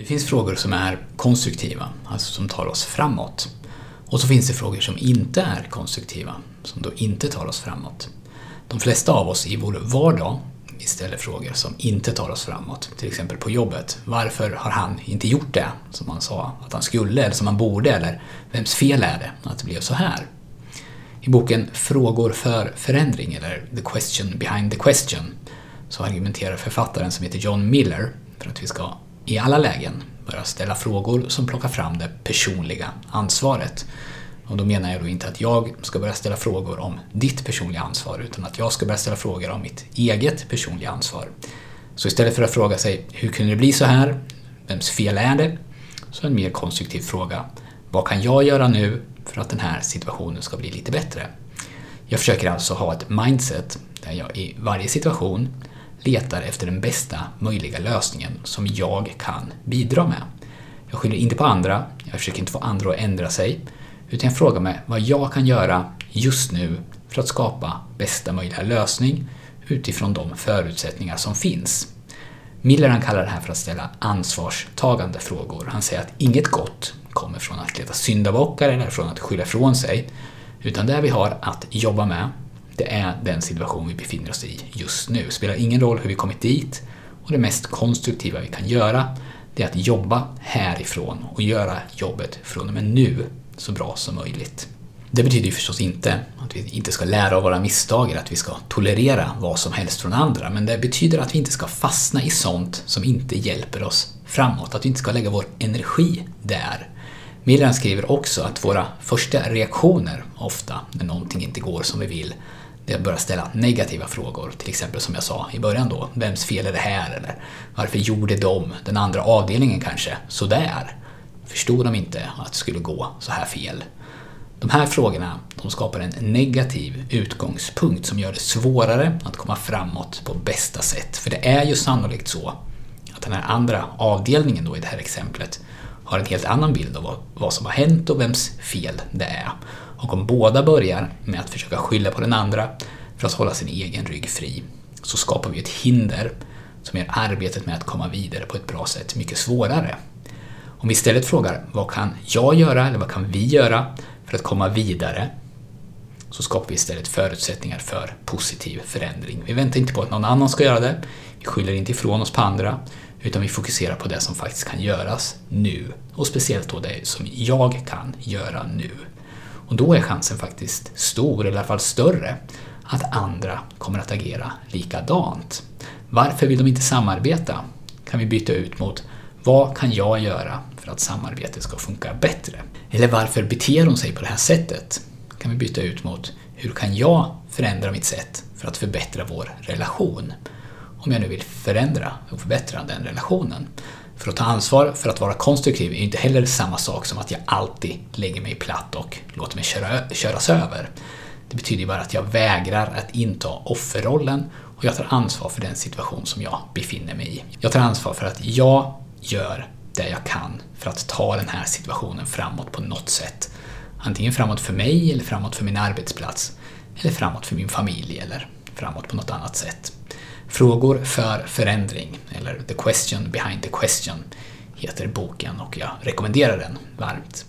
Det finns frågor som är konstruktiva, alltså som tar oss framåt. Och så finns det frågor som inte är konstruktiva, som då inte tar oss framåt. De flesta av oss i vår vardag vi ställer frågor som inte tar oss framåt. Till exempel på jobbet. Varför har han inte gjort det som han sa att han skulle eller som han borde? Eller vems fel är det att det blev så här? I boken Frågor för förändring, eller The Question Behind the Question, så argumenterar författaren som heter John Miller för att vi ska i alla lägen börja ställa frågor som plockar fram det personliga ansvaret. Och då menar jag då inte att jag ska börja ställa frågor om ditt personliga ansvar, utan att jag ska börja ställa frågor om mitt eget personliga ansvar. Så istället för att fråga sig hur kunde det bli så här? Vems fel är det? Så en mer konstruktiv fråga. Vad kan jag göra nu för att den här situationen ska bli lite bättre? Jag försöker alltså ha ett mindset där jag i varje situation letar efter den bästa möjliga lösningen som jag kan bidra med. Jag skyller inte på andra, jag försöker inte få andra att ändra sig, utan jag frågar mig vad jag kan göra just nu för att skapa bästa möjliga lösning utifrån de förutsättningar som finns. Miller han kallar det här för att ställa ansvarstagande frågor. Han säger att inget gott kommer från att leta syndabockar eller från att skylla ifrån sig, utan det vi har att jobba med det är den situation vi befinner oss i just nu. Det spelar ingen roll hur vi kommit dit och det mest konstruktiva vi kan göra det är att jobba härifrån och göra jobbet från och med nu så bra som möjligt. Det betyder ju förstås inte att vi inte ska lära av våra misstag eller att vi ska tolerera vad som helst från andra, men det betyder att vi inte ska fastna i sånt som inte hjälper oss framåt, att vi inte ska lägga vår energi där. Millan skriver också att våra första reaktioner ofta, när någonting inte går som vi vill, det börjar ställa negativa frågor. Till exempel som jag sa i början då, vems fel är det här? Eller varför gjorde de, den andra avdelningen kanske, sådär? Förstod de inte att det skulle gå så här fel? De här frågorna de skapar en negativ utgångspunkt som gör det svårare att komma framåt på bästa sätt. För det är ju sannolikt så att den här andra avdelningen då i det här exemplet har en helt annan bild av vad som har hänt och vems fel det är. Och om båda börjar med att försöka skylla på den andra för att hålla sin egen rygg fri så skapar vi ett hinder som gör arbetet med att komma vidare på ett bra sätt mycket svårare. Om vi istället frågar vad kan jag göra eller vad kan vi göra för att komma vidare så skapar vi istället förutsättningar för positiv förändring. Vi väntar inte på att någon annan ska göra det, vi skyller inte ifrån oss på andra, utan vi fokuserar på det som faktiskt kan göras nu. Och speciellt då det som jag kan göra nu. Och då är chansen faktiskt stor, eller i alla fall större, att andra kommer att agera likadant. Varför vill de inte samarbeta? Kan vi byta ut mot vad kan jag göra för att samarbetet ska funka bättre? Eller varför beter de sig på det här sättet? Kan vi byta ut mot hur kan jag förändra mitt sätt för att förbättra vår relation? Om jag nu vill förändra och förbättra den relationen. För att ta ansvar för att vara konstruktiv är inte heller samma sak som att jag alltid lägger mig platt och låter mig köra, köras över. Det betyder bara att jag vägrar att inta offerrollen och jag tar ansvar för den situation som jag befinner mig i. Jag tar ansvar för att jag gör det jag kan för att ta den här situationen framåt på något sätt. Antingen framåt för mig eller framåt för min arbetsplats. Eller framåt för min familj eller framåt på något annat sätt. Frågor för förändring, eller The Question Behind the Question, heter boken och jag rekommenderar den varmt.